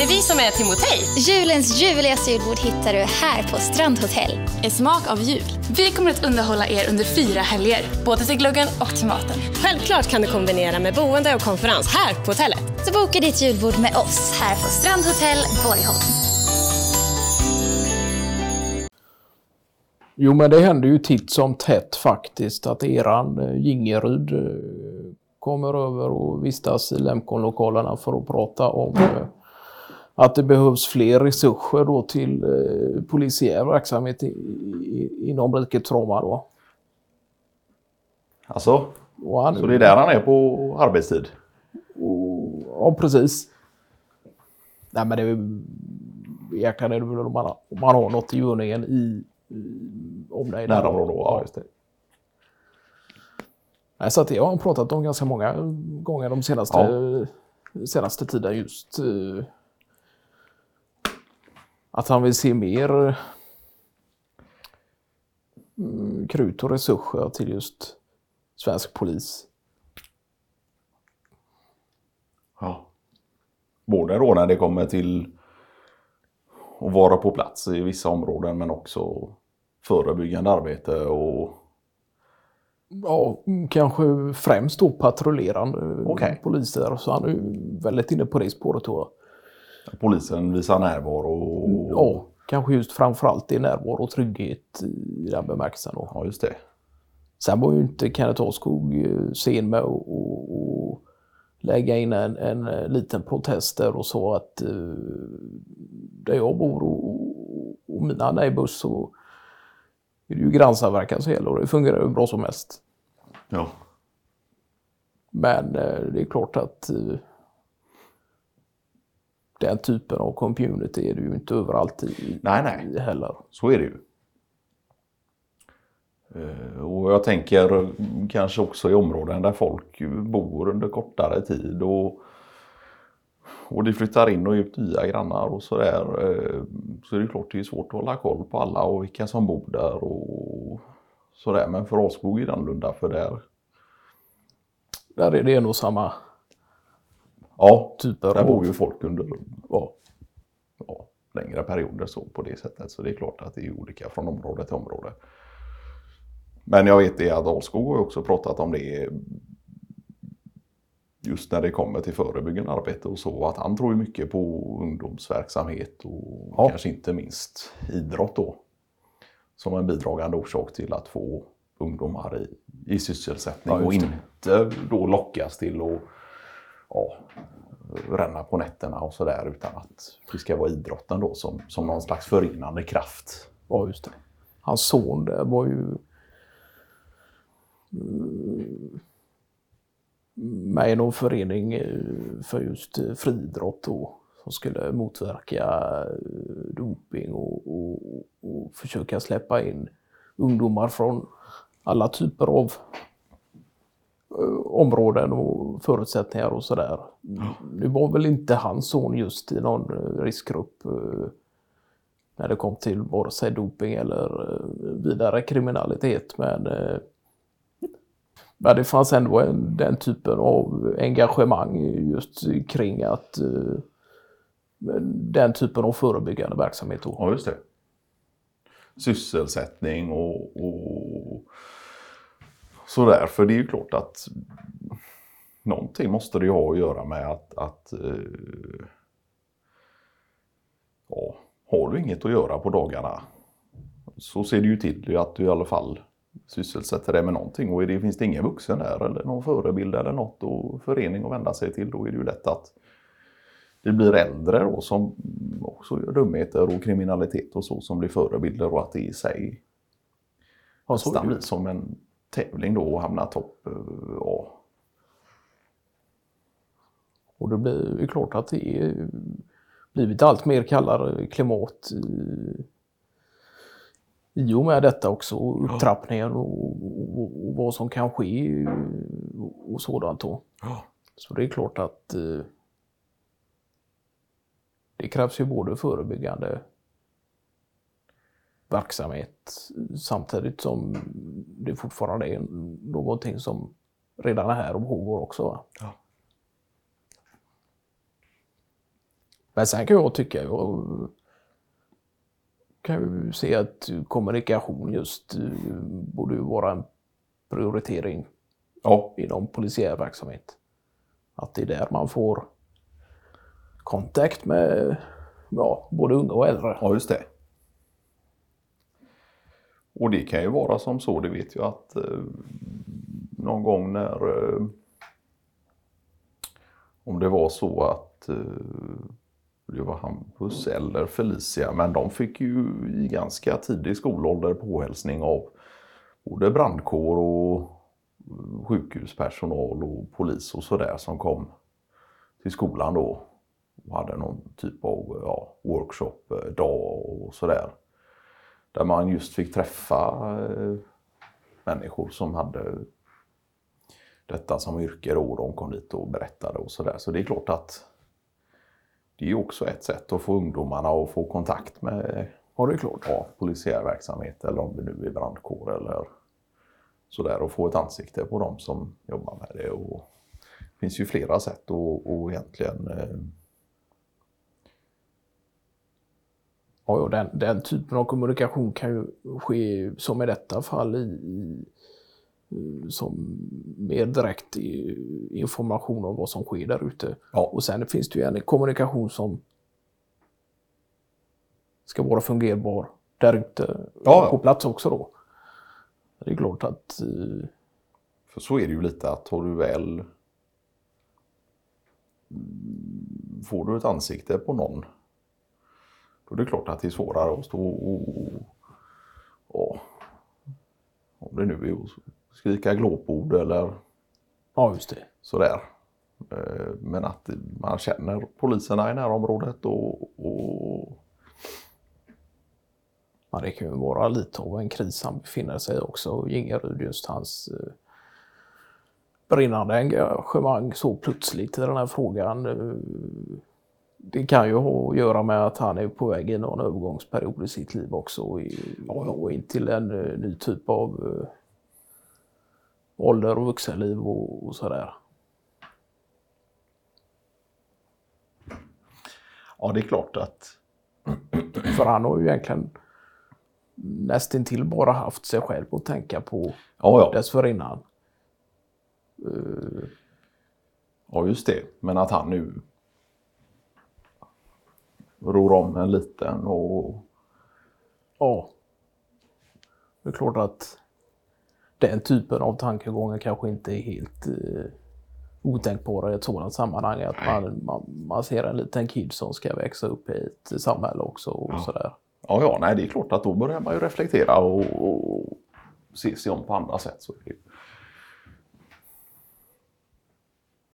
Det är vi som är Timotej. Julens ljuvligaste julbord hittar du här på Strandhotell. En smak av jul. Vi kommer att underhålla er under fyra helger, både till gluggen och till maten. Självklart kan du kombinera med boende och konferens här på hotellet. Så boka ditt julbord med oss här på Strandhotell Borgholm. Jo, men det händer ju titt som tätt faktiskt att eran eh, Gingeryd eh, kommer över och vistas i Lemkonlokalerna för att prata om eh, att det behövs fler resurser då till eh, polisiär verksamhet i, i, inom rikets ramar då. Alltså, han, så det är där han är på arbetstid? och, ja, precis. Nej, men det är egentligen är det väl om man, om man har något i görningen i, i om det är Närområde, ja just det. Nej, så att det har han pratat om ganska många gånger de senaste, senaste tiden just eh, att han vill se mer mm, krut och resurser till just svensk polis. Ja. Både då när det kommer till att vara på plats i vissa områden men också förebyggande arbete och Ja, kanske främst då patrullerande Okej. poliser. Så han är väldigt inne på det spåret tror jag. Polisen visar närvaro. Och... Ja, kanske just framförallt i närvaro och trygghet i den bemärkelsen. Då. ja, just det. Sen var ju inte Kenneth Askog eh, sen med att lägga in en, en eh, liten protest där och sa att eh, där jag bor och, och mina neighbors så är det ju grannsamverkan som gäller och det fungerar ju bra som mest. Ja. Men eh, det är klart att eh, den typen av community är det ju inte överallt i, Nej, nej. heller. Så är det ju. Eh, Och jag tänker kanske också i områden där folk bor under kortare tid och, och det flyttar in och ut nya grannar och sådär. eh, Så är det klart det är svårt att hålla koll på alla och vilka som bor där och sådär. Men för Askog är det annorlunda för där, Där är det nog samma ja, typer där av... bor ju folk under Ja, ja, längre perioder så på det sättet. Så det är klart att det är olika från område till område. Men jag vet det att Ahlskog har också pratat om det just när det kommer till förebyggande arbete och så. Att han tror ju mycket på ungdomsverksamhet och Ja. kanske inte minst idrott då. Som en bidragande orsak till att få ungdomar i, i sysselsättning Ja, och inte då lockas till att ja, ränna på nätterna och sådär utan att det ska vara idrotten då som, som någon slags förenande kraft. Ja, just det. Hans son där var ju mm, med i någon förening eh, för just eh, friidrott då, som skulle motverka eh, doping och, och, och försöka släppa in ungdomar från alla typer av områden och förutsättningar och sådär. Nu var väl inte hans son just i någon eh, riskgrupp eh, när det kom till vare sig doping eller eh, vidare kriminalitet. Men, eh, men det fanns ändå en, den typen av engagemang just kring att eh, den typen av förebyggande verksamhet. Ja, just det. Sysselsättning och, och sådär. För det är ju klart att någonting måste det ju ha att göra med att, att eh, ja, har du inget att göra på dagarna så ser det ju till att du i alla fall sysselsätter dig med någonting. Och det, finns det ingen vuxen där eller någon förebild eller något och förening att vända sig till då är det ju lätt att det blir äldre då som också gör dumheter och kriminalitet och så som blir förebilder och att det i sig Ja, nästan blir som en tävling då och hamna topp. eh, Ja. Och det blir ju klart att det är blivit allt mer kallare klimat i, i och med detta också. och Upptrappningen och, och, och vad som kan ske och, och sådant. Då. Så det är klart att eh, det krävs ju både förebyggande verksamhet samtidigt som det fortfarande är någonting som redan är här och pågår också. Va? Men sen kan jag tycka, jag kan ju se att kommunikation just eh, borde vara en prioritering Ja, inom polisiär verksamhet. Att det är där man får kontakt med ja, både unga och äldre. ja just det. Och det kan ju vara som så, det vet jag att eh, någon gång när eh, om det var så att eh, det var Hampus eller Felicia, men de fick ju i ganska tidig skolålder påhälsning av både brandkår och eh, sjukhuspersonal och polis och sådär som kom till skolan då och hade någon typ av ja, workshop-dag eh, och sådär. Där man just fick träffa eh, människor som hade detta som yrke då. De kom dit och berättade och sådär. Så det är klart att det är också ett sätt att få ungdomarna att få kontakt med Ja, det är klart. ja, polisiär verksamhet eller om det nu är brandkår eller sådär och få ett ansikte på dem som jobbar med det. Och det finns ju flera sätt att, att egentligen Ja, den, den typen av kommunikation kan ju ske, som i detta fall, i, i, som mer direkt i, information om vad som sker där ute. Ja. Och sen finns det ju en kommunikation som ska vara fungerbar där ute Ja, ja. på plats också då. Det är klart att eh, För så är det ju lite att har du väl mm, får du ett ansikte på någon då är det klart att det är svårare att stå och, och om det nu är att skrika glåpord eller ja, just det. sådär. Eh, Men att man känner poliserna i närområdet och, och Ja, det kan ju vara lite av en kris han befinner sig i också, Gingerud, just hans eh, brinnande engagemang så plötsligt i den här frågan. Eh, det kan ju ha att göra med att han är på väg i någon övergångsperiod i sitt liv också i, och in till en eh, ny typ av eh, ålder och vuxenliv och, och sådär. ja, det är klart att För han har ju egentligen nästintill bara haft sig själv att tänka på ja, ja, dessförinnan. ja, just det. Men att han nu ror om en liten och Ja. Det är klart att den typen av tankegångar kanske inte är helt eh, otänkbara i ett sådant sammanhang. Att man, man, man ser en liten kid som ska växa upp i ett samhälle också och sådär. Ja, ja, nej, det är klart att då börjar man ju reflektera och, och se sig om på andra sätt. Så det.